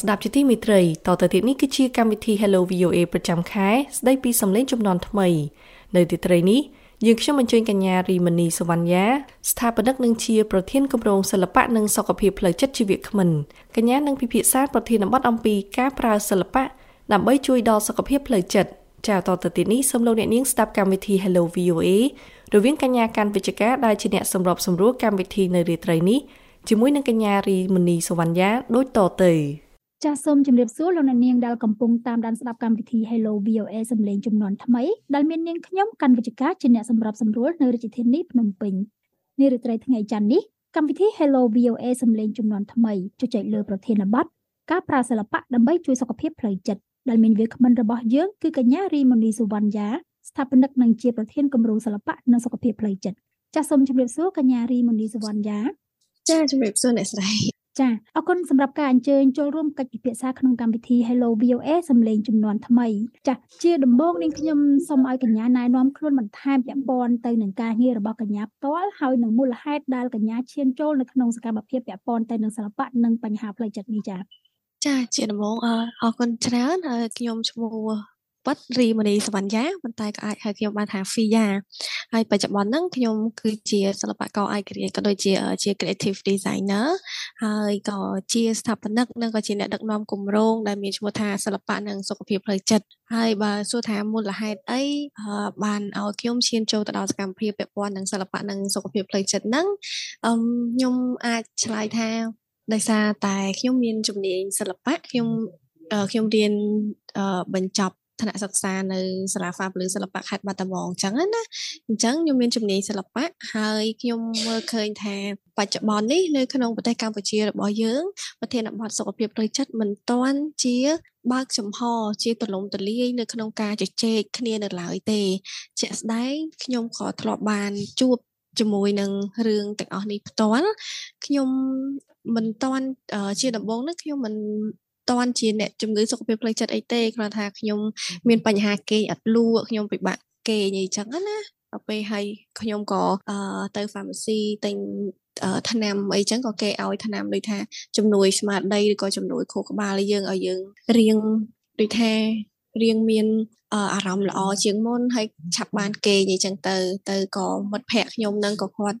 អស់លោកអ្នកស្ដាប់ជាទីមេត្រីតទៅទៀតនេះគឺជាកម្មវិធី Hello VOA ប្រចាំខែស្ដីពីសម្លេងចំនួនថ្មី នៅទីត្រីនេះយើងខ្ញុំអញ្ជើញកញ្ញារីមនីសវណ្ញាស្ថាបនិកនិងជាប្រធានគម្រោងសិល្បៈនិងសុខភាពផ្លូវចិត្តជីវក្មិនកញ្ញានឹងពិភាក្សាប្រធានបទអំពីការប្រើសិល្បៈដើម្បីជួយដល់សុខភាពផ្លូវចិត្តចាតទៅទៀតនេះសូមលោកអ្នកនាងស្ដាប់កម្មវិធី Hello VOA រវាងកញ្ញាកាន់វិជ្ជការដែលជាអ្នកសម្របសម្រួលកម្មវិធីនៅរាត្រីនេះជាមួយនឹងកញ្ញារីមនីសវណ្ណាដូចតទៅ ចាសសូមជម្រាបសួរលោកអ្នកនាងដែលកំពុងតាមដានស្ដាប់កម្មវិធី Hello VOA សំឡេងចំនួនថ្មីដែលមាននាងខ្ញុំកាន់វិជ្ជការជាអ្នកសម្របសម្រួលនៅរាជធានីភ្នំពេញនារីត្រីថ្ងៃច័ន្ទនេះកម្មវិធី Hello VOA សំឡេងចំនួនថ្មីជជែកលើប្រធានបទការប្រើសិល្បៈដើម្បីជួយសុខភាពផ្លូវចិត្តដែលមានវាគ្មិនរបស់យើងគឺកញ្ញារីម៉ូនីសុវណ្ណយ៉ាស្ថាបនិកនិងជាប្រធានគម្រោងសិល្បៈនិងសុខភាពផ្លូវចិត្តចាសសូមជម្រាបសួរកញ្ញារីម៉ូនីសុវណ្ណយ៉ាចាជំរាបសួរអ្នកស្រី ចាអរគុណសម្រាប់ការអញ្ជើញចូលរួមកិច្ចពិភាក្សាក្នុងកម្មវិធី Hello VOA សំឡេងចំនួនថ្មីចាជាដំបូងនាងខ្ញុំសូមឲ្យកញ្ញាណែនាំខ្លួនបន្ថែមពាក់ព័ន្ធទៅនឹងការងាររបស់កញ្ញាផ្ទាល់ហើយនឹងមូលហេតុដែលកញ្ញាឈានចូលនៅក្នុងសកម្មភាពពាក់ព័ន្ធទៅនឹងសិល្បៈនិងបញ្ហាផ្លូវចិត្តនេះចាចាជាដំបូងអរគុណច្រើនខ្ញុំឈ្មោះ ពិតរីមនីសវណ្ណយ៉ាប៉ុន្តែក៏អាចហៅខ្ញុំបានថាហ្វីយ៉ាហើយបច្ចុប្បន្នហ្នឹងខ្ញុំគឺជាសិល្បករឯករាជ្យក៏ដូចជាជា creative designer ហើយក៏ជាស្ថាបនិកនិងក៏ជាអ្នកដឹកនាំគម្រោងដែលមានឈ្មោះថាសិល្បៈនិងសុខភាពផ្លូវចិត្តហើយបើសួរថាមូលហេតុអីបានឲ្យខ្ញុំឈានចូលទៅដល់សកម្មភាពពាក់ព័ន្ធនឹងសិល្បៈនិងសុខភាពផ្លូវចិត្តហ្នឹងខ្ញុំអាចឆ្លើយថាដោយសារតែខ្ញុំមានជំនាញសិល្បៈខ្ញុំខ្ញុំរៀនបញ្ចប់ ថ្នាក់សិក្សានៅសាលាហ្វាពលឺសិល្បៈខេត្តបាត់ដំបងអញ្ចឹងណាអញ្ចឹងខ្ញុំមានជំនាញសិល្បៈហើយខ្ញុំមើលឃើញថាបច្ចុប្បន្ននេះនៅក្នុងប្រទេសកម្ពុជារបស់យើងប្រធានបទសុខភាពផ្លូវចិត្តមិនទាន់ជាបើកចំហជាទលំទលាយនៅក្នុងការជជែកគ្នានៅឡើយទេជាក់ស្ដែងខ្ញុំក៏ធ្លាប់បានជួបជាមួយនឹងរឿងទាំងអស់នេះផ្ទាល់ខ្ញុំមិនតាន់ជាដំបូងនេះខ្ញុំមិន តាន់ជាអ្នកជំងឺសុខភាពផ្លូវចិត្តអីទេគ្រាន់ថាខ្ញុំមានបញ្ហាគេអត់លក់ខ្ញុំពិបាកគេអីចឹងណាដល់ពេលហើយខ្ញុំក៏ទៅ pharmacy ទិញថ្នាំអីចឹងក៏គេឲ្យថ្នាំដូចថាជំនួយស្មារតីឬក៏ជំនួយខួរក្បាលយើងឲ្យយើងរៀងដូចថារៀងមានអារម្មណ៍ល្អជាងមុនហើយឆាប់បានគេអញ្ចឹងទៅ ទៅក៏មិត្តភ័ក្ដិខ្ញុំនឹងក៏គាត់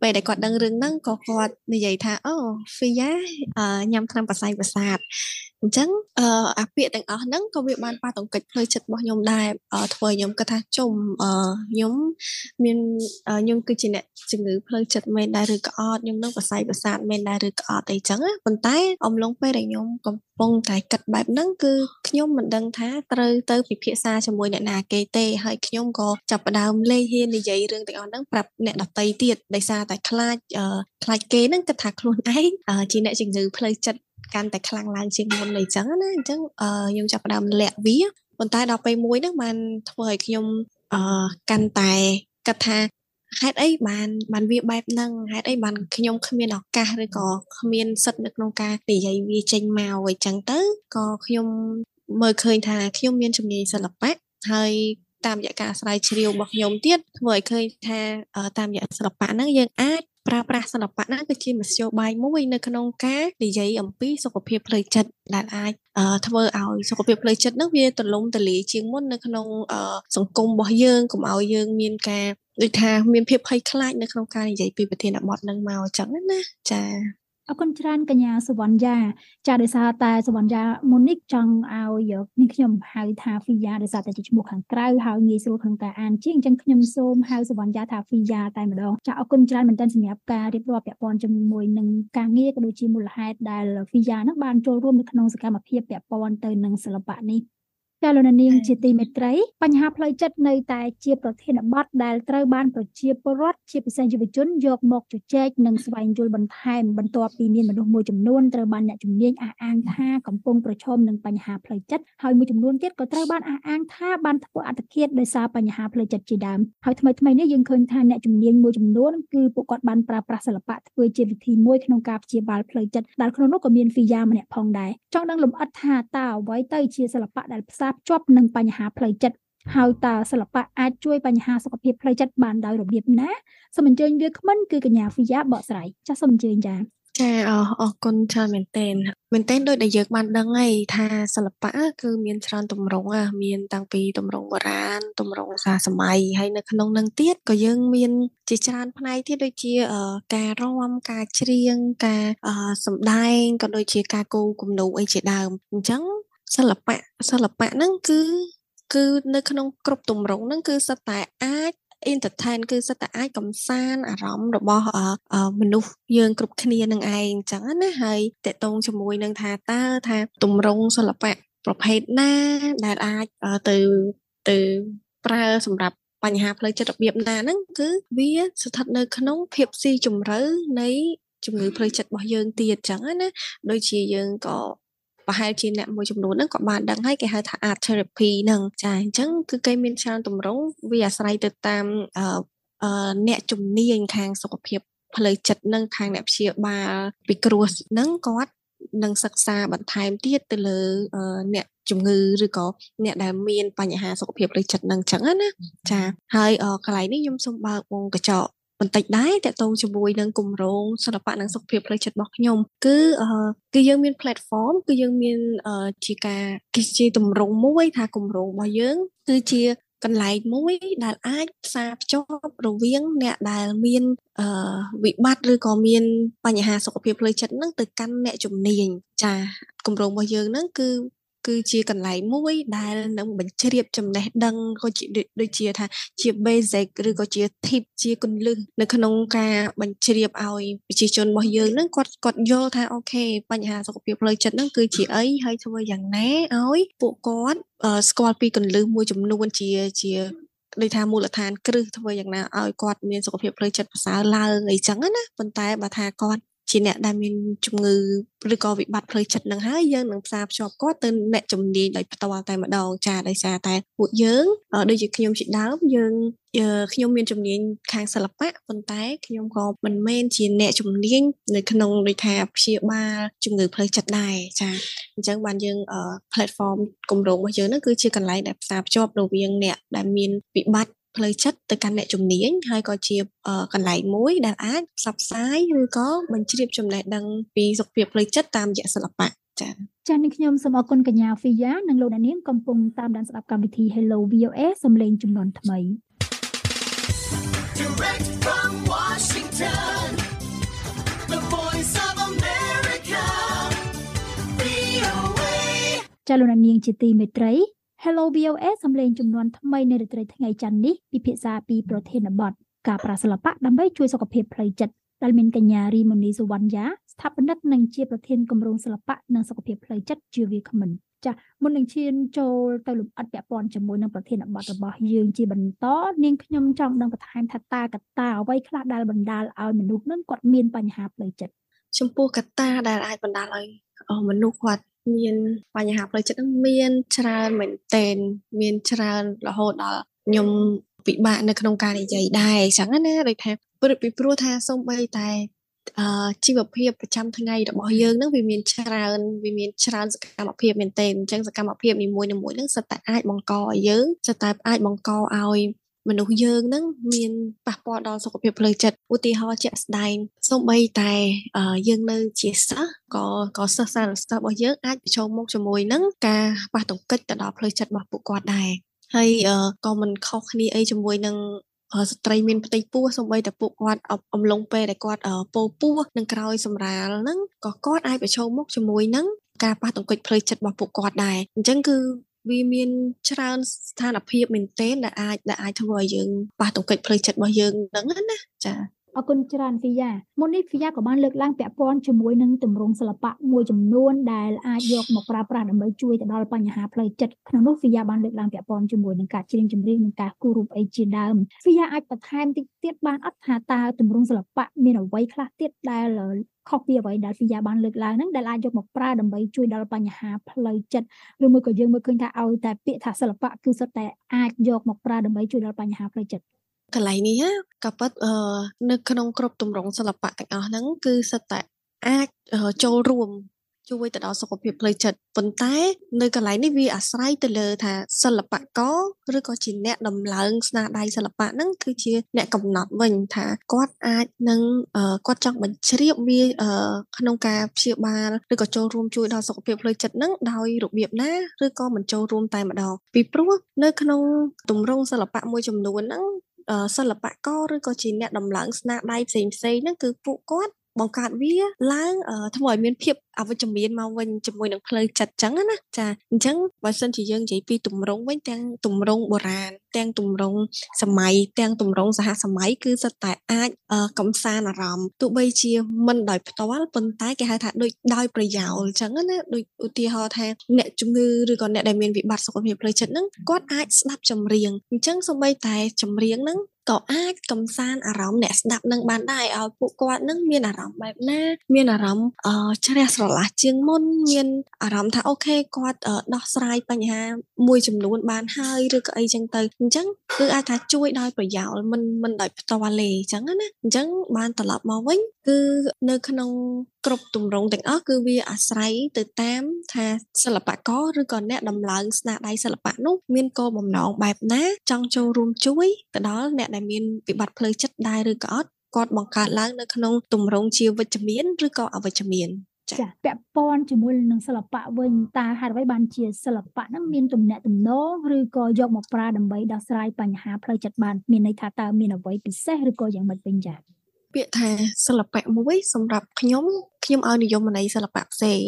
ពេលដែលគាត់ដឹងរឿងហ្នឹងក៏គាត់និយាយថាអូហ្វីយ៉ាញ៉ាំថ្នាំប្រស័យប្រសាទ អញ្ចឹងអឺអាពាក្យទាំងអស់ហ្នឹងក៏វាបានប៉ះទង្គិចផ្លូវចិត្តរបស់ខ្ញុំដែរធ្វើឲ្យខ្ញុំគិតថាជុំអឺខ្ញុំមានខ្ញុំគឺជាអ្នកជំងឺផ្លូវចិត្តមែនដែរឬក៏អត់ខ្ញុំនឹងប្រស័យប្រសាទមែនដែរឬក៏អត់អីចឹងប៉ុន្តែអំឡុងពេលដែលខ្ញុំកំពុងតែគិតបែបហ្នឹងគឺខ្ញុំមិនដឹងថាត្រូវទៅពិភាក្សាជាមួយអ្នកណាគេទេហើយខ្ញុំក៏ចាប់ផ្ដើមលេងហ៊ាននិយាយរឿងទាំងអស់ហ្នឹងប្រាប់អ្នកដតីទៀតដោយសារតែខ្លាចខ្លាចគេហ្នឹងគិតថាខ្លួនឯងជាអ្នកជំងឺផ្លូវចិត្ត កាន់តែខ្លាំងឡើងជាងមុនអីចឹងណាអញ្ចឹងខ្ញុំចាប់ផ្ដើមលាក់វាប៉ុន្តែដល់ពេលមួយហ្នឹងបានធ្វើឲ្យខ្ញុំអឺកាន់តែគិតថាហេតុអីបានបានវាបែបហ្នឹងហេតុអីបានខ្ញុំគ្មានឱកាសឬក៏គ្មានសិទ្ធិនៅក្នុងការនិយាយវាចេញមកអីចឹងទៅក៏ខ្ញុំមើលឃើញថាខ្ញុំមានជំនាញសិល្បៈហើយតាមរយៈការស្រាវជ្រាវរបស់ខ្ញុំទៀតធ្វើឲ្យឃើញថាតាមរយៈសិល្បៈហ្នឹងយើងអាច ប្រើប្រាស់សិល្បៈហ្នឹងគឺជាមធ្យោបាយមួយនៅក្នុងការនិយាយអំពីសុខភាពផ្លូវចិត្តដែលអាចធ្វើឲ្យសុខភាពផ្លូវចិត្តហ្នឹងវាទលំទលាយជាងមុននៅក្នុងសង្គមរបស់យើងកុំឲ្យយើងមានការដូចថាមានភាពភ័យខ្លាចនៅក្នុងការនិយាយពីប្រធានបទហ្នឹងមកអញ្ចឹងណាចា អរគុណច្រើនកញ្ញាសវណ្ណយ៉ាចាដោយសារតែសវណ្ណយ៉ាមុននេះចង់ឲ្យនេះខ្ញុំហៅថាហ្វីយ៉ាដោយសារតែជាឈ្មោះខាងក្រៅហើយងាយស្រួលក្នុងការអានជាងអញ្ចឹងខ្ញុំសូមហៅសវណ្ណយ៉ាថាហ្វីយ៉ាតែម្ដងចាអរគុណច្រើនមែនទែនសម្រាប់ការរៀបរាប់ពាក់ព័ន្ធជាមួយនឹងការងារក៏ដូចជាមូលហេតុដែលហ្វីយ៉ានឹងបានចូលរួមនៅក្នុងសកម្មភាពពាក់ព័ន្ធទៅនឹងសិល្បៈនេះ ចាលោកនាងជាទីមេត្រីបញ្ហាផ្លូវចិត្តនៅតែជាប្រធានបទដែលត្រូវបានប្រជាពលរដ្ឋជាពិសេសយុវជនយកមកជជែកនិងស្វែងយល់បន្ថែមបន្ទាប់ពីមានមនុស្សមួយចំនួនត្រូវបានអ្នកជំនាញអះអាងថាកំពុងប្រឈមនឹងបញ្ហាផ្លូវចិត្តហើយមួយចំនួនទៀតក៏ត្រូវបានអះអាងថាបានធ្វើអត្តឃាតដោយសារបញ្ហាផ្លូវចិត្តជាដើមហើយថ្មីថ្មីនេះយើងឃើញថាអ្នកជំនាញមួយចំនួនគឺពួកគាត់បានប្រើប្រាស់សិល្បៈធ្វើជាវិធីមួយក្នុងការព្យាបាលផ្លូវចិត្តដែលក្នុងនោះក៏មានហ្វីយ៉ាម្នាក់ផងដែរចង់ដឹងលម្អិតថាតើអ្វីទៅជាសិល្បៈដែលផ្សារភ្ជាប់នឹងបញ្ហាផ្លូវចិត្តហើយតើសិល្បៈអាចជួយបញ្ហាសុខភាពផ្លូវចិត្តបានដោយរបៀបណាសូមអញ្ជើញវាគ្មិនគឺកញ្ញាហ្វីយ៉ាបកស្រាយចាសសូមអញ្ជើញចាចាអរគុណច្រើនមែនទែនមែនទែនដូចដែលយើងបានដឹងហើយថាសិល្បៈគឺមានច្រើនទម្រង់មានតាំងពីទម្រង់បុរាណទម្រង់សាសម័យហើយនៅក្នុងនឹងទៀតក៏យើងមានជាច្រើនផ្នែកទៀតដូចជាការរាំការច្រៀងការសម្ដែងក៏ដូចជាការគូគំនូអីជាដើមអញ្ចឹង សិល្បៈសិល្បៈហ្នឹងគឺគឺនៅក្នុងគ្រប់ទម្រង់ហ្នឹងគឺសិតតែអាច entertain គឺសិតតែអាចកំសាន្តអារម្មណ៍របស់មនុស្សយើងគ្រប់គ្នានឹងឯងអញ្ចឹងណាហើយតកតងជាមួយនឹងថាតើថាទម្រង់សិល្បៈប្រភេទណាដែលអាចទៅទៅប្រើសម្រាប់បញ្ហាផ្លូវចិត្តរបៀបណាហ្នឹងគឺវាស្ថិតនៅក្នុងភាពស៊ីជម្រៅនៃជំងឺផ្លូវចិត្តរបស់យើងទៀតអញ្ចឹងណាដូចជាយើងក៏ ប្រហែលជាអ្នកមួយចំនួនហ្នឹងក៏បានដឹងហើយគេហៅថា art therapy ហ្នឹងចាអញ្ចឹងគឺគេមានច្រើនទម្រង់វាអាស្រ័យទៅតាមអឺអ្នកជំនាញខាងសុខភាពផ្លូវចិត្តនិងខាងអ្នកព្យាបាលពីគ្រោះហ្នឹងគាត់នឹងសិក្សាបន្ថែមទៀតទៅលើអ្នកជំងឺឬក៏អ្នកដែលមានបញ្ហាសុខភាពផ្លូវចិត្តនឹងចឹងណាចាហើយកន្លែងនេះខ្ញុំសូមបើកវងកញ្ចក់ បន្តិចដែរតកតងជាមួយនឹងគម្រោងសិល្បៈនិងសុខភាពផ្លូវចិត្តរបស់ខ្ញុំគឺគឺយើងមាន platform គឺយើងមានជាការគឺជាទម្រង់មួយថាគម្រោងរបស់យើងគឺជាកន្លែងមួយដែលអាចផ្សារភ្ជាប់រវាងអ្នកដែលមានអឺវិបត្តិឬក៏មានបញ្ហាសុខភាពផ្លូវចិត្តហ្នឹងទៅកាន់អ្នកជំនាញចាគម្រោងរបស់យើងហ្នឹងគឺ គឺជាកន្លែងមួយដែលនឹងបញ្ជ្រាបចំណេះដឹងក៏ជាដូចជាថាជា basic ឬក៏ជា tip ជាគន្លឹះនៅក្នុងការបញ្ជ្រាបឲ្យប្រជាជនរបស់យើងហ្នឹងគាត់គាត់យល់ថាអូខេបញ្ហាសុខភាពផ្លូវចិត្តហ្នឹងគឺជាអីហើយធ្វើយ៉ាងណាឲ្យពួកគាត់ស្គាល់ពីគន្លឹះមួយចំនួនជាជាដូចថាមូលដ្ឋានគ្រឹះធ្វើយ៉ាងណាឲ្យគាត់មានសុខភាពផ្លូវចិត្តប្រសើរឡើងអីចឹងណាប៉ុន្តែបើថាគាត់ ជាអ្នកដែលមានជំងឺឬក៏វិបត្តិផ្លូវចិត្តនឹងហើយយើងនឹងផ្សារភ្ជាប់គាត់ទៅអ្នកជំនាញដោយផ្ទាល់តែម្ដងចាដោយសារតែពួកយើងដូចជាខ្ញុំជាដើមយើងខ្ញុំមានជំនាញខាងសិល្បៈប៉ុន្តែខ្ញុំក៏មិនមែនជាអ្នកជំនាញនៅក្នុងដូចថាព្យាបាលជំងឺផ្លូវចិត្តដែរចាអញ្ចឹងបានយើង platform គម្រោងរបស់យើងហ្នឹងគឺជាកន្លែងដែលផ្សារភ្ជាប់រវាងអ្នកដែលមានវិបត្តិ ផ្លូវចិត្តទៅកាន់អ្នកជំនាញហើយក៏ជាកន្លែងមួយដែលអាចផ្សព្វផ្សាយឬក៏បញ្ជ្រាបចំណេះដឹងពីសុខភាពផ្លូវចិត្តតាមរយៈសិល្បៈចា៎ចា៎នេះខ្ញុំសូមអរគុណកញ្ញា Fia និងលោកអ្នកនាងកំពុងតាមដានស្ដាប់កម្មវិធី Hello VOA សំឡេងចំនួនថ្មី Direct from Washington The Voice of America VOA ចាលោកអ្នកនាងជាទីមេត្រី Hello VOA សំឡេងចំនួនថ្មីនៅរាត្រីថ្ងៃច័ន្ទនេះពិភាក្សាពីប្រធានបទការប្រាសិល្បៈដើម្បីជួយសុខភាពផ្លូវចិត្តដែលមានកញ្ញារីម៉ូនីសុវណ្ណយ៉ាស្ថាបនិកនិងជាប្រធានគម្រោងសិល្បៈនិងសុខភាពផ្លូវចិត្តជាវាគ្មិនចាស់មុននឹងឈានចូលទៅលំអិតពាក់ព័ន្ធជាមួយនឹងប្រធានបទរបស់យើងជាបន្តនាងខ្ញុំចង់ដឹងបន្ថែមថាតើកត្តាអ្វីខ្លះដែលបណ្ដាលឲ្យមនុស្សនឹងគាត់មានបញ្ហាផ្លូវចិត្តចំពោះកត្តាដែលអាចបណ្ដាលឲ្យមនុស្សគាត់ មានបញ្ហាផ្លូវចិត្តនឹងមានច្រើនមែនទែនមានច្រើនរហូតដល់ខ្ញុំពិបាកនៅក្នុងការនិយាយដែរអញ្ចឹងណាដូចថាព្រោះពីព្រោះថាសូម្បីតែអឺជីវភាពប្រចាំថ្ងៃរបស់យើងនឹងវាមានច្រើនវាមានច្រើនសកម្មភាពមែនទែនអញ្ចឹងសកម្មភាពនីមួយៗនឹងសិតតែអាចបង្កឲ្យយើងសិតតែអាចបង្កឲ្យ មនុស្សយើងនឹងមានប៉ះពាល់ដល់សុខភាពផ្លូវចិត្តឧទាហរណ៍ជាក់ស្ដែងសូម្បីតែយើងនៅជាសិស្សក៏ក៏សិស្សសាស្ត្រសិស្សរបស់យើងអាចប្រឈមមុខជាមួយនឹងការប៉ះទង្គិចទៅដល់ផ្លូវចិត្តរបស់ពួកគាត់ដែរហើយក៏មិនខុសគ្នាអីជាមួយនឹងស្ត្រីមានផ្ទៃពោះសូម្បីតែពួកគាត់អំឡុងពេលដែលគាត់ពោពោះនឹងក្រោយសម្រាលហ្នឹងក៏គាត់អាចប្រឈមមុខជាមួយនឹងការប៉ះទង្គិចផ្លូវចិត្តរបស់ពួកគាត់ដែរអញ្ចឹងគឺ វាមានច្រើនស្ថានភាពមែនទែនដែលអាចដែលអាចធ្វើឲ្យយើងប៉ះទង្គិចផ្លូវចិត្តរបស់យើងហ្នឹងណាចា៎ អរគុណច្រើនហ្វីយ៉ាមុននេះហ្វីយ៉ាក៏បានលើកឡើងពាក់ព័ន្ធជាមួយនឹងទម្រង់សិល្បៈមួយចំនួនដែលអាចយកមកប្រើប្រាស់ដើម្បីជួយទៅដល់បញ្ហាផ្លូវចិត្តក្នុងនោះហ្វីយ៉ាបានលើកឡើងពាក់ព័ន្ធជាមួយនឹងការច្រៀងចម្រៀងនិងការគូររូបអីជាដើមហ្វីយ៉ាអាចបន្ថែមតិចទៀតបានអត់ថាតើទម្រង់សិល្បៈមានអ្វីខ្លះទៀតដែលខុសពីអ្វីដែលហ្វីយ៉ាបានលើកឡើងហ្នឹងដែលអាចយកមកប្រើដើម្បីជួយដល់បញ្ហាផ្លូវចិត្តឬមួយក៏យើងមើលឃើញថាឲ្យតែពាក្យថាសិល្បៈគឺសុទ្ធតែអាចយកមកប្រើដើម្បីជួយដល់បញ្ហាផ្លូវចិត្ត កន្លែងនេះក៏ប៉ិតនៅក្នុងគ្រប់ទម្រង់សិល្បៈទាំងអស់ហ្នឹងគឺសិតតែអាចចូលរួមជួយទៅដល់សុខភាពផ្លូវចិត្តប៉ុន្តែនៅកន្លែងនេះវាអាស្រ័យទៅលើថាសិល្បករឬក៏ជាអ្នកដំឡើងស្នាដៃសិល្បៈហ្នឹងគឺជាអ្នកកំណត់វិញថាគាត់អាចនឹងគាត់ចង់បញ្ជ្រាបវាក្នុងការព្យាបាលឬក៏ចូលរួមជួយដល់សុខភាពផ្លូវចិត្តហ្នឹងដោយរបៀបណាឬក៏មិនចូលរួមតែម្ដងពីព្រោះនៅក្នុងទម្រង់សិល្បៈមួយចំនួនហ្នឹង សិល្បករឬក៏ជាអ្នកដំឡើងស្នាដៃផ្សេងផ្សេងហ្នឹងគឺពួកគាត់បង្កើតវាឡើងធ្វើឲ្យមានភាព អវិជ្ជមានមកវិញជាមួយនឹងផ្លូវចិត្តចឹងណាចាអញ្ចឹងបើសិនជាយើងនិយាយពីទម្រង់វិញទាំងទម្រង់បុរាណទាំងទម្រង់សម័យទាំងទម្រង់សហសម័យគឺសិតតែអាចកំសាន្តអារម្មណ៍ទោះបីជាមិនដោយផ្ទាល់ប៉ុន្តែគេហៅថាដូចដោយប្រយោលអញ្ចឹងណាដូចឧទាហរណ៍ថាអ្នកជំងឺឬក៏អ្នកដែលមានវិបត្តិសុខភាពផ្លូវចិត្តហ្នឹងគាត់អាចស្ដាប់ចម្រៀងអញ្ចឹងសូម្បីតែចម្រៀងហ្នឹងក៏អាចកំសាន្តអារម្មណ៍អ្នកស្ដាប់នឹងបានដែរឲ្យពួកគាត់នឹងមានអារម្មណ៍បែបណាមានអារម្មណ៍ជ្រះស្រឡះជាងមុនមានអារម្មណ៍ថាអូខេគាត់ដោះស្រាយបញ្ហាមួយចំនួនបានហើយឬក៏អីចឹងទៅអញ្ចឹងគឺអាចថាជួយដោយប្រយោលមិនមិនដោយផ្ទាល់ទេអញ្ចឹងណាអញ្ចឹងបានត្រឡប់មកវិញគឺនៅក្នុងគ្រប់ទម្រង់ទាំងអស់គឺវាអាស្រ័យទៅតាមថាសិល្បករឬក៏អ្នកដំឡើងស្នាដៃសិល្បៈនោះមានគោលបំណងបែបណាចង់ចូលរួមជួយទៅដល់អ្នកដែលមានវិបត្តិផ្លូវចិត្តដែរឬក៏អត់គាត់បង្កើតឡើងនៅក្នុងទម្រង់ជាវិជ្ជមានឬក៏អវិជ្ជមាន ចាពាក់ព័ន្ធជាមួយនឹងសិល្បៈវិញតើហេតុអ្វីបានជាសិល្បៈហ្នឹងមានទំនាក់ទំនងឬក៏យកមកប្រើដើម្បីដោះស្រាយបញ្ហាផ្លូវចិត្តបានមានន័យថាតើមានអ្វីពិសេសឬក៏យ៉ាងម៉េចវិញចាពាក្យថាសិល្បៈមួយសម្រាប់ខ្ញុំ ខ្ញុំឲ្យនិយមន័យសិល្បៈផ្សេង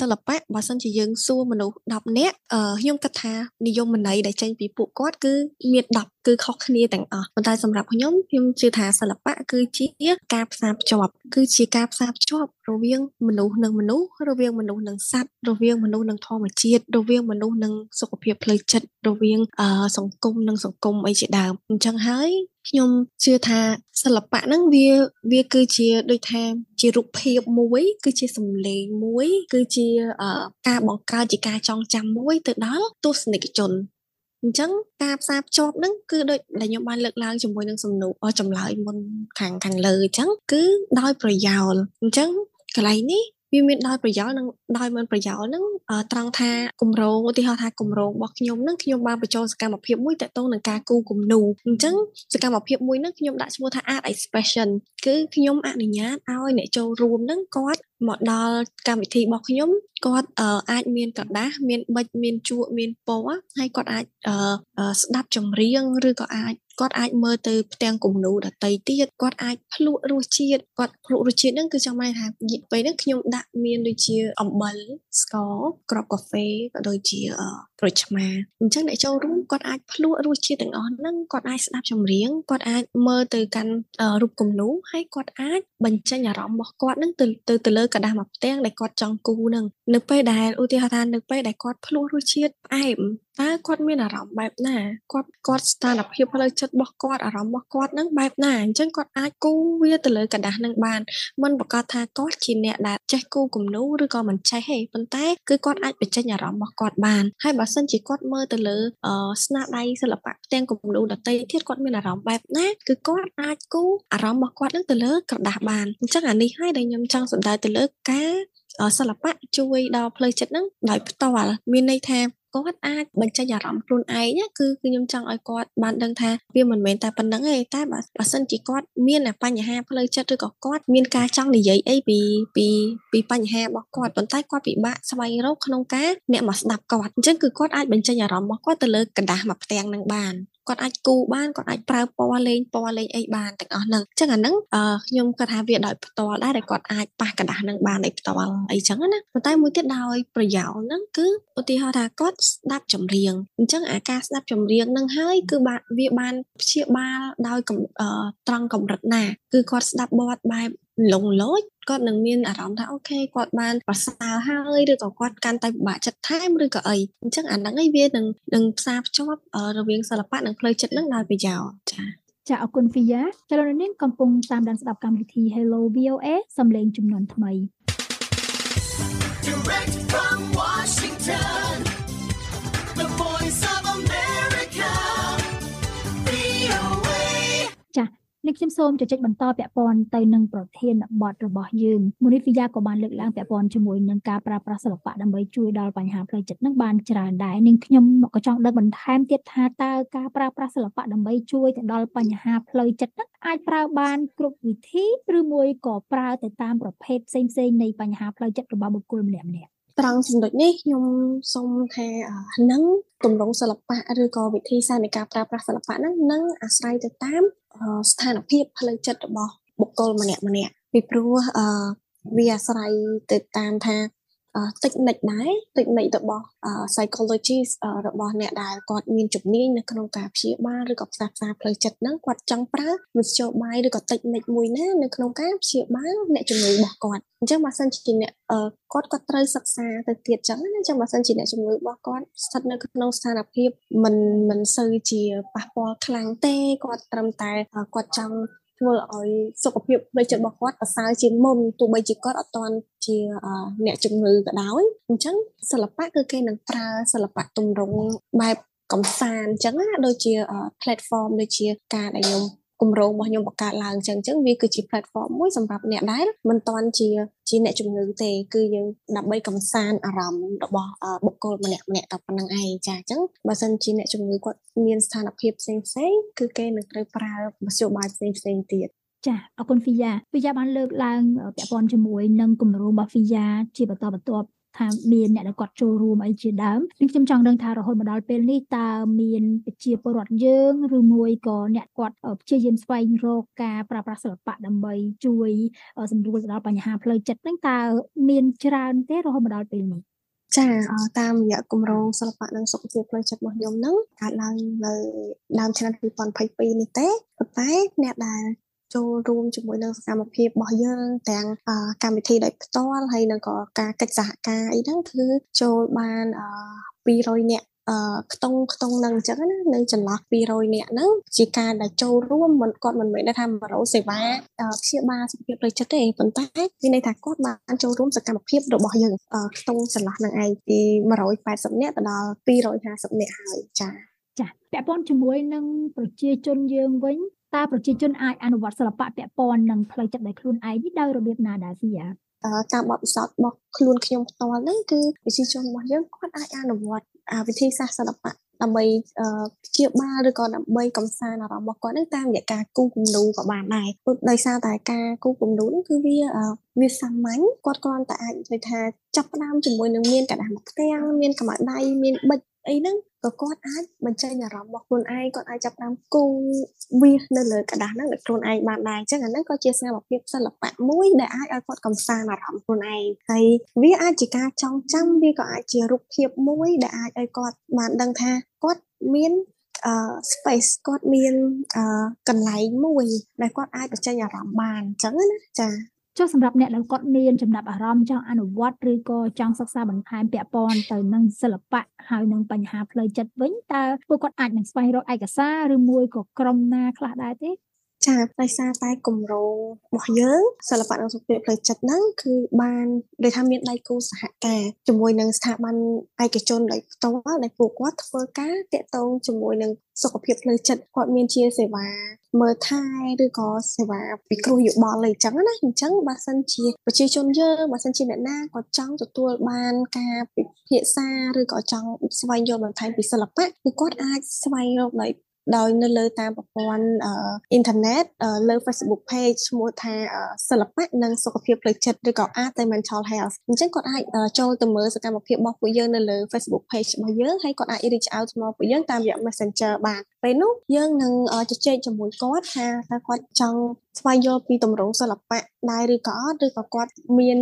សិល្បៈបើសិនជាយើងសួរមនុស្ស10នាក់ខ្ញុំគិតថានិយមន័យដែលចេញពីពួកគាត់គឺមាន10គឺខុសគ្នាទាំងអស់ប៉ុន្តែសម្រាប់ខ្ញុំខ្ញុំជឿថាសិល្បៈគឺជាការផ្សារភ្ជាប់គឺជាការផ្សារភ្ជាប់រវាងមនុស្សនិងមនុស្សរវាងមនុស្សនិងសត្វរវាងមនុស្សនិងធម្មជាតិរវាងមនុស្សនិងសុខភាពផ្លូវចិត្តរវាងសង្គមនិងសង្គមអីជាដើមអញ្ចឹងហើយខ្ញុំជឿថាសិល្បៈហ្នឹងវាវាគឺជាដូចថាជារូបភាពមួយ គឺជាសម្លេងមួយ គឺជាការបង្កើតជាការចងចាំមួយទៅដល់ទស្សនិកជនអញ្ចឹងការផ្សារភ្ជាប់ហ្នឹងគឺដូចដែលខ្ញុំបានលើកឡើងជាមួយនឹងសំណួរចម្លើយមុនខាងខាងលើអញ្ចឹងគឺដោយប្រយោលអញ្ចឹងកន្លែងនេះ វាមានដោយប្រយោលនិងដោយមិនប្រយោលហ្នឹងត្រង់ថាគម្រោងឧទាហរណ៍ថាគម្រោងរបស់ខ្ញុំហ្នឹងខ្ញុំបានបញ្ចូលសកម្មភាពមួយតាក់ទងនឹងការគូគំនូអញ្ចឹងសកម្មភាពមួយហ្នឹងខ្ញុំដាក់ឈ្មោះថា art expression គឺខ្ញុំអនុញ្ញាតឲ្យអ្នកចូលរួមហ្នឹងគាត់មកដល់កម្មវិធីរបស់ខ្ញុំគាត់អាចមានក្រដាសមានប៊ិចមានជក់មានពណ៌ហើយគាត់អាចស្ដាប់ចម្រៀងឬក៏អាច គាត់អាចមើលទៅផ្ទាំងគំនូរដតីទៀតគាត់អាចភ្លក់រសជាតិគាត់ភ្លក់រសជាតិហ្នឹងគឺចង់បានថាពេលហ្នឹងខ្ញុំដាក់មានដូចជាអំបិលស្ករគ្រាប់កាហ្វេក៏ដូចជាក្រូចឆ្មាអញ្ចឹងអ្នកចូលរួមគាត់អាចភ្លក់រសជាតិទាំងអស់ហ្នឹងគាត់អាចស្ដាប់ចម្រៀងគាត់អាចមើលទៅកាន់រូបគំនូរហើយគាត់អាចបញ្ចេញអារម្មណ៍របស់គាត់ហ្នឹងទៅទៅទៅលើกระดาษមួយផ្ទាំងដែលគាត់ចង់គូហ្នឹងនៅពេលដែលឧទាហរណ៍ថានៅពេលដែលគាត់ភ្លក់រសជាតិផ្អែម តើគាត់មានអារម្មណ៍បែបណាគាត់គាត់ស្ថានភាពផ្លូវចិត្តរបស់គាត់អារម្មណ៍របស់គាត់នឹងបែបណាអញ្ចឹงគាត់អាចគូវាទៅលើกระดาษនឹងបានមិនប្រកាសថាគាត់ជាអ្នកដែលចេះគូគំនូរឬក៏មិនចេះទេប៉ុន្តែគឺគាត់អាចបញ្ចេញអារម្មណ៍របស់គាត់បានហើយបើសិនជាគាត់មើលទៅលើស្នាដៃសិល្បៈផ្ទាំងគំនូរដទៃទៀតគាត់មានអារម្មណ៍បែបណាគឺគាត់អាចគូអារម្មណ៍របស់គាត់នឹងទៅលើក្រដាស់បានអញ្ចឹងអានេះហើយដែលខ្ញុំចង់សម្ដៅទៅលើការសិល្បៈជួយដល់ផ្លូវចិត្តហ្នឹងដោយផ្ទាល់មានន័យថា គាត់អាចបញ្ចេញអារម្មណ៍ខ្លួនឯងគឺគឺខ្ញុំចង់ឲ្យគាត់បានដឹងថាវាមិនមែនតែប៉ុណ្្នឹងទេតែបើបើសិនជាគាត់មានបញ្ហាផ្លូវចិត្តឬក៏គាត់មានការចង់និយាយអីពីពីពីបញ្ហារបស់គាត់ប៉ុន្តែគាត់ពិបាកស្វែងរកក្នុងការអ្នកមកស្ដាប់គាត់អញ្ចឹងគឺគាត់អាចបញ្ចេញអារម្មណ៍របស់គាត់ទៅលើกระดาษមួយផ្ទាំងនឹងបាន គាត់អាចគូបានគាត់អាចប្រើពណ៌លេងពណ៌លេងអីបានទាំងអស់ហ្នឹងអញ្ចឹងអាហ្នឹងខ្ញុំគាត់ថាវាដោយផ្ទាល់ដែរដែលគាត់អាចប៉ះกระดาษហ្នឹងបានដោយផ្ទាល់អីចឹងណាប៉ុន្តែមួយទៀតដោយប្រយោលហ្នឹងគឺឧទាហរណ៍ថាគាត់ស្ដាប់ចម្រៀងអញ្ចឹងអាការស្ដាប់ចម្រៀងហ្នឹងហើយគឺបានវាបានព្យាបាលដោយត្រង់កម្រិតណាគឺគាត់ស្ដាប់បទបែប លងលោចគាត់នឹងមានអារម្មណ៍ថាអូខេគាត់បានប្រសើរហើយឬក៏គាត់កាន់តែពិបាកចិត្តថែមឬក៏អីអញ្ចឹងអាហ្នឹងឯងវានឹងនឹងផ្សារភ្ជាប់រវាងសិល្បៈនិងផ្លូវចិត្តនឹងដោយប្រយោជន៍ចា៎ចាអរគុណហ្វីយ៉ាចលនានេះកំពុងតាមដានស្ដាប់កម្មវិធី Hello VOA សំឡេងចំនួនថ្មី Direct from Washington នេះខ្ញុំសូមជជែកបន្តពាក់ព័ន្ធទៅនឹងប្រធានបទរបស់យើងមូនីហ្វីយ៉ាក៏បានលើកឡើងពាក់ព័ន្ធជាមួយនឹងការប្រើប្រាស់សិល្បៈដើម្បីជួយដល់បញ្ហាផ្លូវចិត្តនឹងបានច្រើនដែរនឹងខ្ញុំក៏ចង់ដឹងបន្ថែមទៀតថាតើការប្រើប្រាស់សិល្បៈដើម្បីជួយទៅដល់បញ្ហាផ្លូវចិត្តនឹងអាចប្រើបានគ្រប់វិធីឬមួយក៏ប្រើទៅតាមប្រភេទផ្សេងៗនៃបញ្ហាផ្លូវចិត្តរបស់បុគ្គលម្នាក់ៗត្រង់ចំណុចនេះខ្ញុំសូមថានឹងទម្រង់សិល្បៈឬក៏វិធីសាស្ត្រនៃការប្រើប្រាស់សិល្បៈហ្នឹងនឹងអាស្រ័យទៅតាម ស្ថានភាពផ្លូវចិត្តរបស់បុគ្គលម្នាក់ម្នាក់ពីព្រោះវាអាស្រ័យទៅតាមថា តិចនិចដែរតិចនិចរបស់ psychologist របស់អ្នកដែលគាត់មានជំនាញនៅក្នុងការព្យាបាលឬក៏ផ្សះផ្សាផ្លូវចិត្តហ្នឹងគាត់ចង់ប្រើវិទ្យាបាយឬក៏តិចនិចមួយណានៅក្នុងការព្យាបាលអ្នកជំងឺរបស់គាត់អញ្ចឹងបើសិនជាអ្នកគាត់គាត់ត្រូវសិក្សាទៅទៀតចឹងណាអញ្ចឹងបើសិនជាអ្នកជំងឺរបស់គាត់ស្ថិតនៅក្នុងស្ថានភាពមិនមិនសូវជាប៉ះពាល់ខ្លាំងទេគាត់ត្រឹមតែគាត់ចង់ ធ្វើឲ្យសុខភាពផ្លូវចិត្តរបស់គាត់ប្រសើរជាងមុនទោះបីជាគាត់អត់ទាន់ជាអ្នកជំងឺក៏ដោយអញ្ចឹងសិល្បៈគឺគេនឹងប្រើសិល្បៈទម្រង់បែបកំសាន្តអញ្ចឹងណាដូចជា platform ដូចជាការដែលខ្ញុំ គម្រោងរបស់ខ្ញុំបង្កើតឡើងអញ្ចឹងអញ្ចឹងវាគឺជា platform មួយសម្រាប់អ្នកដែលមិនទាន់ជាជាអ្នកជំងឺទេគឺយើងដើម្បីកំសាន្តអារម្មណ៍របស់បុគ្គលម្នាក់ម្នាក់តែប៉ុណ្្នឹងឯងចាអញ្ចឹងបើសិនជាអ្នកជំងឺគាត់មានស្ថានភាពផ្សេងផ្សេងគឺគេនឹងត្រូវប្រើមធ្យោបាយផ្សេងផ្សេងទៀតចាអរគុណហ្វីយ៉ាហ្វីយ៉ាបានលើកឡើងពាក់ព័ន្ធជាមួយនឹងគម្រោងរបស់ហ្វីយ៉ាជាបន្តបន្ទាប់ ថាមានអ្នកដែលគាត់ចូលរួមអីជាដើមនេះខ្ញុំចង់ដឹងថារហូតមកដល់ពេលនេះតើមានប្រជាពលរដ្ឋយើងឬមួយក៏អ្នកគាត់ព្យាយាមស្វែងរកការប្រើប្រាស់សិល្បៈដើម្បីជួយសម្រួលទៅដល់បញ្ហាផ្លូវចិត្តហ្នឹងតើមានច្រើនទេរហូតមកដល់ពេលនេះចាតាមរយៈគម្រោងសិល្បៈនិងសុខភាពផ្លូវចិត្តរបស់ខ្ញុំហ្នឹងកើតឡើងនៅដើមឆ្នាំ2022នេះទេប៉ុន្តែអ្នកដែល ចូលរួមជាមួយនឹងសកម្មភាពរបស់យើងទាំងកម្មវិធីដោយផ្ទាល់ហើយនឹងក៏ការកិច្ចសហការអីហ្នឹងគឺចូលបាន200នាក់អឺខ្ទង់ខ្ទង់នឹងអញ្ចឹងណានៅចន្លោះ200នាក់ហ្នឹងជាការដែលចូលរួមមិនគាត់មិនមែនថា100សេវាព្យាបាលសុខភាពផ្លូវចិត្តទេប៉ុន្តែមានន័យថាគាត់បានចូលរួមសកម្មភាពរបស់យើងខ្ទង់ចន្លោះនឹងឯងពី180នាក់ទៅដល់250នាក់ហើយចាចាពាក់ព័ន្ធជាមួយនឹងប្រជាជនយើងវិញ តើប្រជាជនអាចអនុវត្តសិល្បៈពាក់ព័ន្ធនឹងផ្លូវចិត្តដោយខ្លួនឯងនេះដោយរបៀបណាដែរស៊ីអាតាមបទពិសោធន៍របស់ខ្លួនខ្ញុំផ្ទាល់ហ្នឹងគឺប្រជាជនរបស់យើងគាត់អាចអនុវត្តវិធីសាស្ត្រសិល្បៈដើម្បីព្យាបាលឬក៏ដើម្បីកំសាន្តអារម្មណ៍របស់គាត់នឹងតាមរយៈការគូគំនូក៏បានដែរព្រោះដោយសារតែការគូគំនូនឹងគឺវាវាសាមញ្ញគាត់គ្រាន់តែអាចនិយាយថាចាប់ផ្ដើមជាមួយនឹងមានកណ្ដាស់មកផ្ទាំងមានកម្ដៅដៃមានបិច អីហ្នឹងក៏គាត់អាចបញ្ចេញអារម្មណ៍របស់ខ្លួនឯងគាត់អាចចាប់តាមគូវានៅលើกระดาษហ្នឹងដោយខ្លួនឯងបានដែរអញ្ចឹងអាហ្នឹងក៏ជាសកម្មភាពសិល្បៈមួយដែលអាចឲ្យគាត់កំសាន្តអារម្មណ៍ខ្លួនឯងហើយវាអាចជាការចងចាំវាក៏អាចជារូបភាពមួយដែលអាចឲ្យគាត់បានដឹងថាគាត់មានអឺ space គាត់មានកន្លែងមួយដែលគាត់អាចបញ្ចេញអារម្មណ៍បានអញ្ចឹងណាចា ចុះសម្រាប់អ្នកដែលគាត់មានចំណាប់អារម្មណ៍ចង់អនុវត្តឬក៏ចង់សិក្សាបន្ថែមពាក់ព័ន្ធទៅនឹងសិល្បៈហើយនឹងបញ្ហាផ្លូវចិត្តវិញតើពួកគាត់អាចនឹងស្វែងរកឯកសារឬមួយក៏ក្រុមណាខ្លះដែរទេ ចាដោយសារតែគម្រោងរបស់យើងសិល្បៈនិងសុខភាពផ្លូវចិត្តហ្នឹងគឺបានដូចថាមានដៃគូសហការជាមួយនឹងស្ថាប័នឯកជនដោយផ្ទាល់ដែលពួកគាត់ធ្វើការតាក់ទងជាមួយនឹងសុខភាពផ្លូវចិត្តគាត់មានជាសេវាមើលថែឬក៏សេវាពិគ្រោះយោបល់អីចឹងណាអញ្ចឹងបើសិនជាប្រជាជនយើងបើសិនជាអ្នកណាគាត់ចង់ទទួលបានការពិភាក្សាឬក៏ចង់ស្វែងយល់បន្ថែមពីសិល្បៈគឺគាត់អាចស្វែងរកដោយ ដោយនៅលើតាមប្រព័ន្ធអ៊ីនធឺណិតលើ Facebook page ឈ្មោះថាសិល្បៈនិងសុខភាពផ្លូវចិត្តឬក៏ Art and Mental Health អញ្ចឹងគាត់អាចចូលទៅមើលសកម្មភាពរបស់ពួកយើងនៅលើ Facebook page របស់យើងហើយគាត់អាច reach out មកពួកយើងតាមរយៈ Messenger បានពេលនោះយើងនឹងជជែកជាមួយគាត់ថាតើគាត់ចង់ ស្វែងយល់ពីទម្រង់សិល្បៈដែរឬក៏អត់ឬក៏គាត់មាន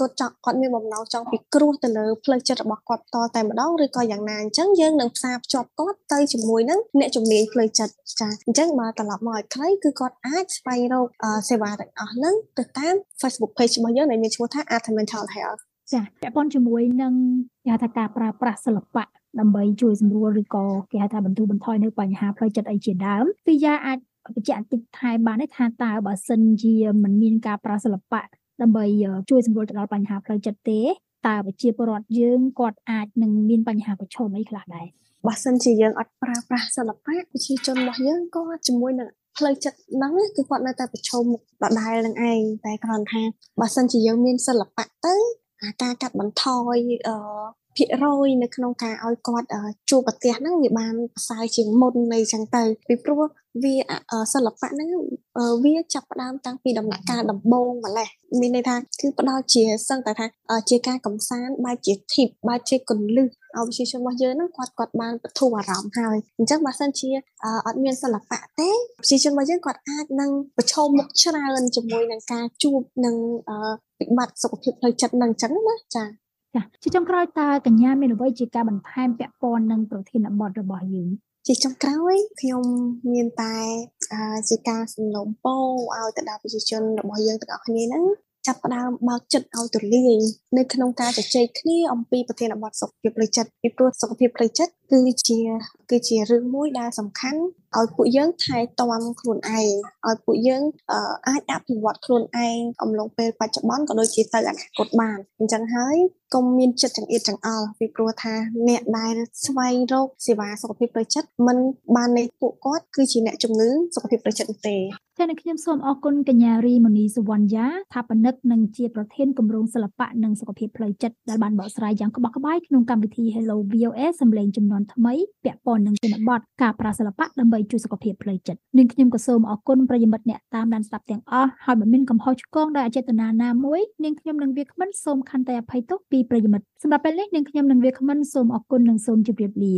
គាត់ចង់គាត់មានបំណងចង់ពិគ្រោះទៅលើផ្លូវចិត្តរបស់គាត់តតែម្ដងឬក៏យ៉ាងណាអញ្ចឹងយើងនឹងផ្សារភ្ជាប់គាត់ទៅជាមួយនឹងអ្នកជំនាញផ្លូវចិត្តចាអញ្ចឹងបើត្រឡប់មកឲ្យខ្លីគឺគាត់អាចស្វែងរកសេវាទាំងអស់ហ្នឹងទៅតាម Facebook page របស់យើងដែលមានឈ្មោះថា Art Mental Health ចាពាក់ព័ន្ធជាមួយនឹងគេហៅថាការប្រើប្រាស់សិល្បៈដើម្បីជួយសម្រួលឬក៏គេហៅថាបន្ធូរបន្ថយនៅបញ្ហាផ្លូវចិត្តអីជាដើមពីយ៉ាអាច បញ្ជាក់បន្តិចថែមបានទេថាតើបើសិនជាមិនមានការប្រើសិល្បៈដើម្បីជួយសម្រួលទៅដល់បញ្ហាផ្លូវចិត្តទេតើប្រជាពលរដ្ឋយើងគាត់អាចនឹងមានបញ្ហាប្រឈមអីខ្លះដែរបើសិនជាយើងអត់ប្រើប្រាស់សិល្បៈប្រជាជនរបស់យើងក៏ជាមួយនឹងផ្លូវចិត្តហ្នឹងគឺគាត់នៅតែប្រឈមមុខដដែលនឹងឯងតែគ្រាន់ថាបើសិនជាយើងមានសិល្បៈទៅអាការកាត់បន្ថយអឺ ភាគរយនៅក្នុងការឲ្យគាត់ជួបប្រទេសហ្នឹងវាបានប្រសើរជាងមុននៃចឹងទៅពីព្រោះវាសិល្បៈហ្នឹងវាចាប់ផ្ដើមតាំងពីដំណាក់កាលដំបូងម្លេះមានន័យថាគឺផ្ដល់ជាសឹងតែថាជាការកំសាន្តបែបជា tip បែបជាកលឹះឲ្យវិជាជនរបស់យើងហ្នឹងគាត់គាត់បានបទូអារម្មណ៍ហើយអញ្ចឹងបើសិនជាអត់មានសិល្បៈទេវិជាជនរបស់យើងគាត់អាចនឹងប្រឈមមុខច្រើនជាមួយនឹងការជួបនឹងវិបត្តិសុខភាពផ្លូវចិត្តនឹងអញ្ចឹងណាចា៎ ចាជាចុងក្រោយតើកញ្ញាមានអ្វីជាការបន្ថែមពាក់ព័ន្ធនឹងប្រធានបទរបស់យើងជាចុងក្រោយខ្ញុំមានតែជាការសំណូមពរឲ្យទៅដល់ប្រជាជនរបស់យើងទាំងអស់គ្នាហ្នឹងចាប់ផ្ដើមបើកចិត្តឲ្យទូលាយនៅក្នុងការជជែកគ្នាអំពីប្រធានបទសុខភាពផ្លូវចិត្តពីព្រោះសុខភាពផ្លូវចិត្តគឺជាគឺជារឿងមួយដែលសំខាន់ ឲ្យពួកយើងថែទាំខ្លួនឯងឲ្យពួកយើងអាចអភិវឌ្ឍខ្លួនឯងអំឡុងពេលបច្ចុប្បន្នក៏ដូចជាទៅអនាគតបានអញ្ចឹងហើយកុំមានចិត្តចង្អៀតចង្អល់ពីព្រោះថាអ្នកដែលស្វែងរកសេវាសុខភាពផ្លូវចិត្តមិនបាននៃពួកគាត់គឺជាអ្នកជំងឺសុខភាពផ្លូវចិត្តទេចា៎អ្នកខ្ញុំសូមអរគុណកញ្ញារីមនីសុវណ្ណយាថាបនិកនិងជាប្រធានគម្រោងសិល្បៈនិងសុខភាពផ្លូវចិត្តដែលបានបកស្រាយយ៉ាងក្បោះក្បាយក្នុងកម្មវិធី Hello VOA សម្លេងចំនួនថ្មីពាក់ព័ន្ធនឹងជនបទការប្រាសិល្បៈដើម្បីជួយសុខភាពផ្លូវចិត្តនិងខ្ញុំក៏សូមអរគុណប្រិយមិត្តអ្នកតាមដានស្ដាប់ទាំងអស់ហើយបើមានកំហុសឆ្គងដោយអចេតនាណាមួយនាងខ្ញុំនិងវាគ្មិនសូមខន្តីអភ័យទោសពីប្រិយមិត្តសម្រាប់ពេលនេះនាងខ្ញុំនិងវាគ្មិនសូមអរគុណនិងសូមជម្រាបលា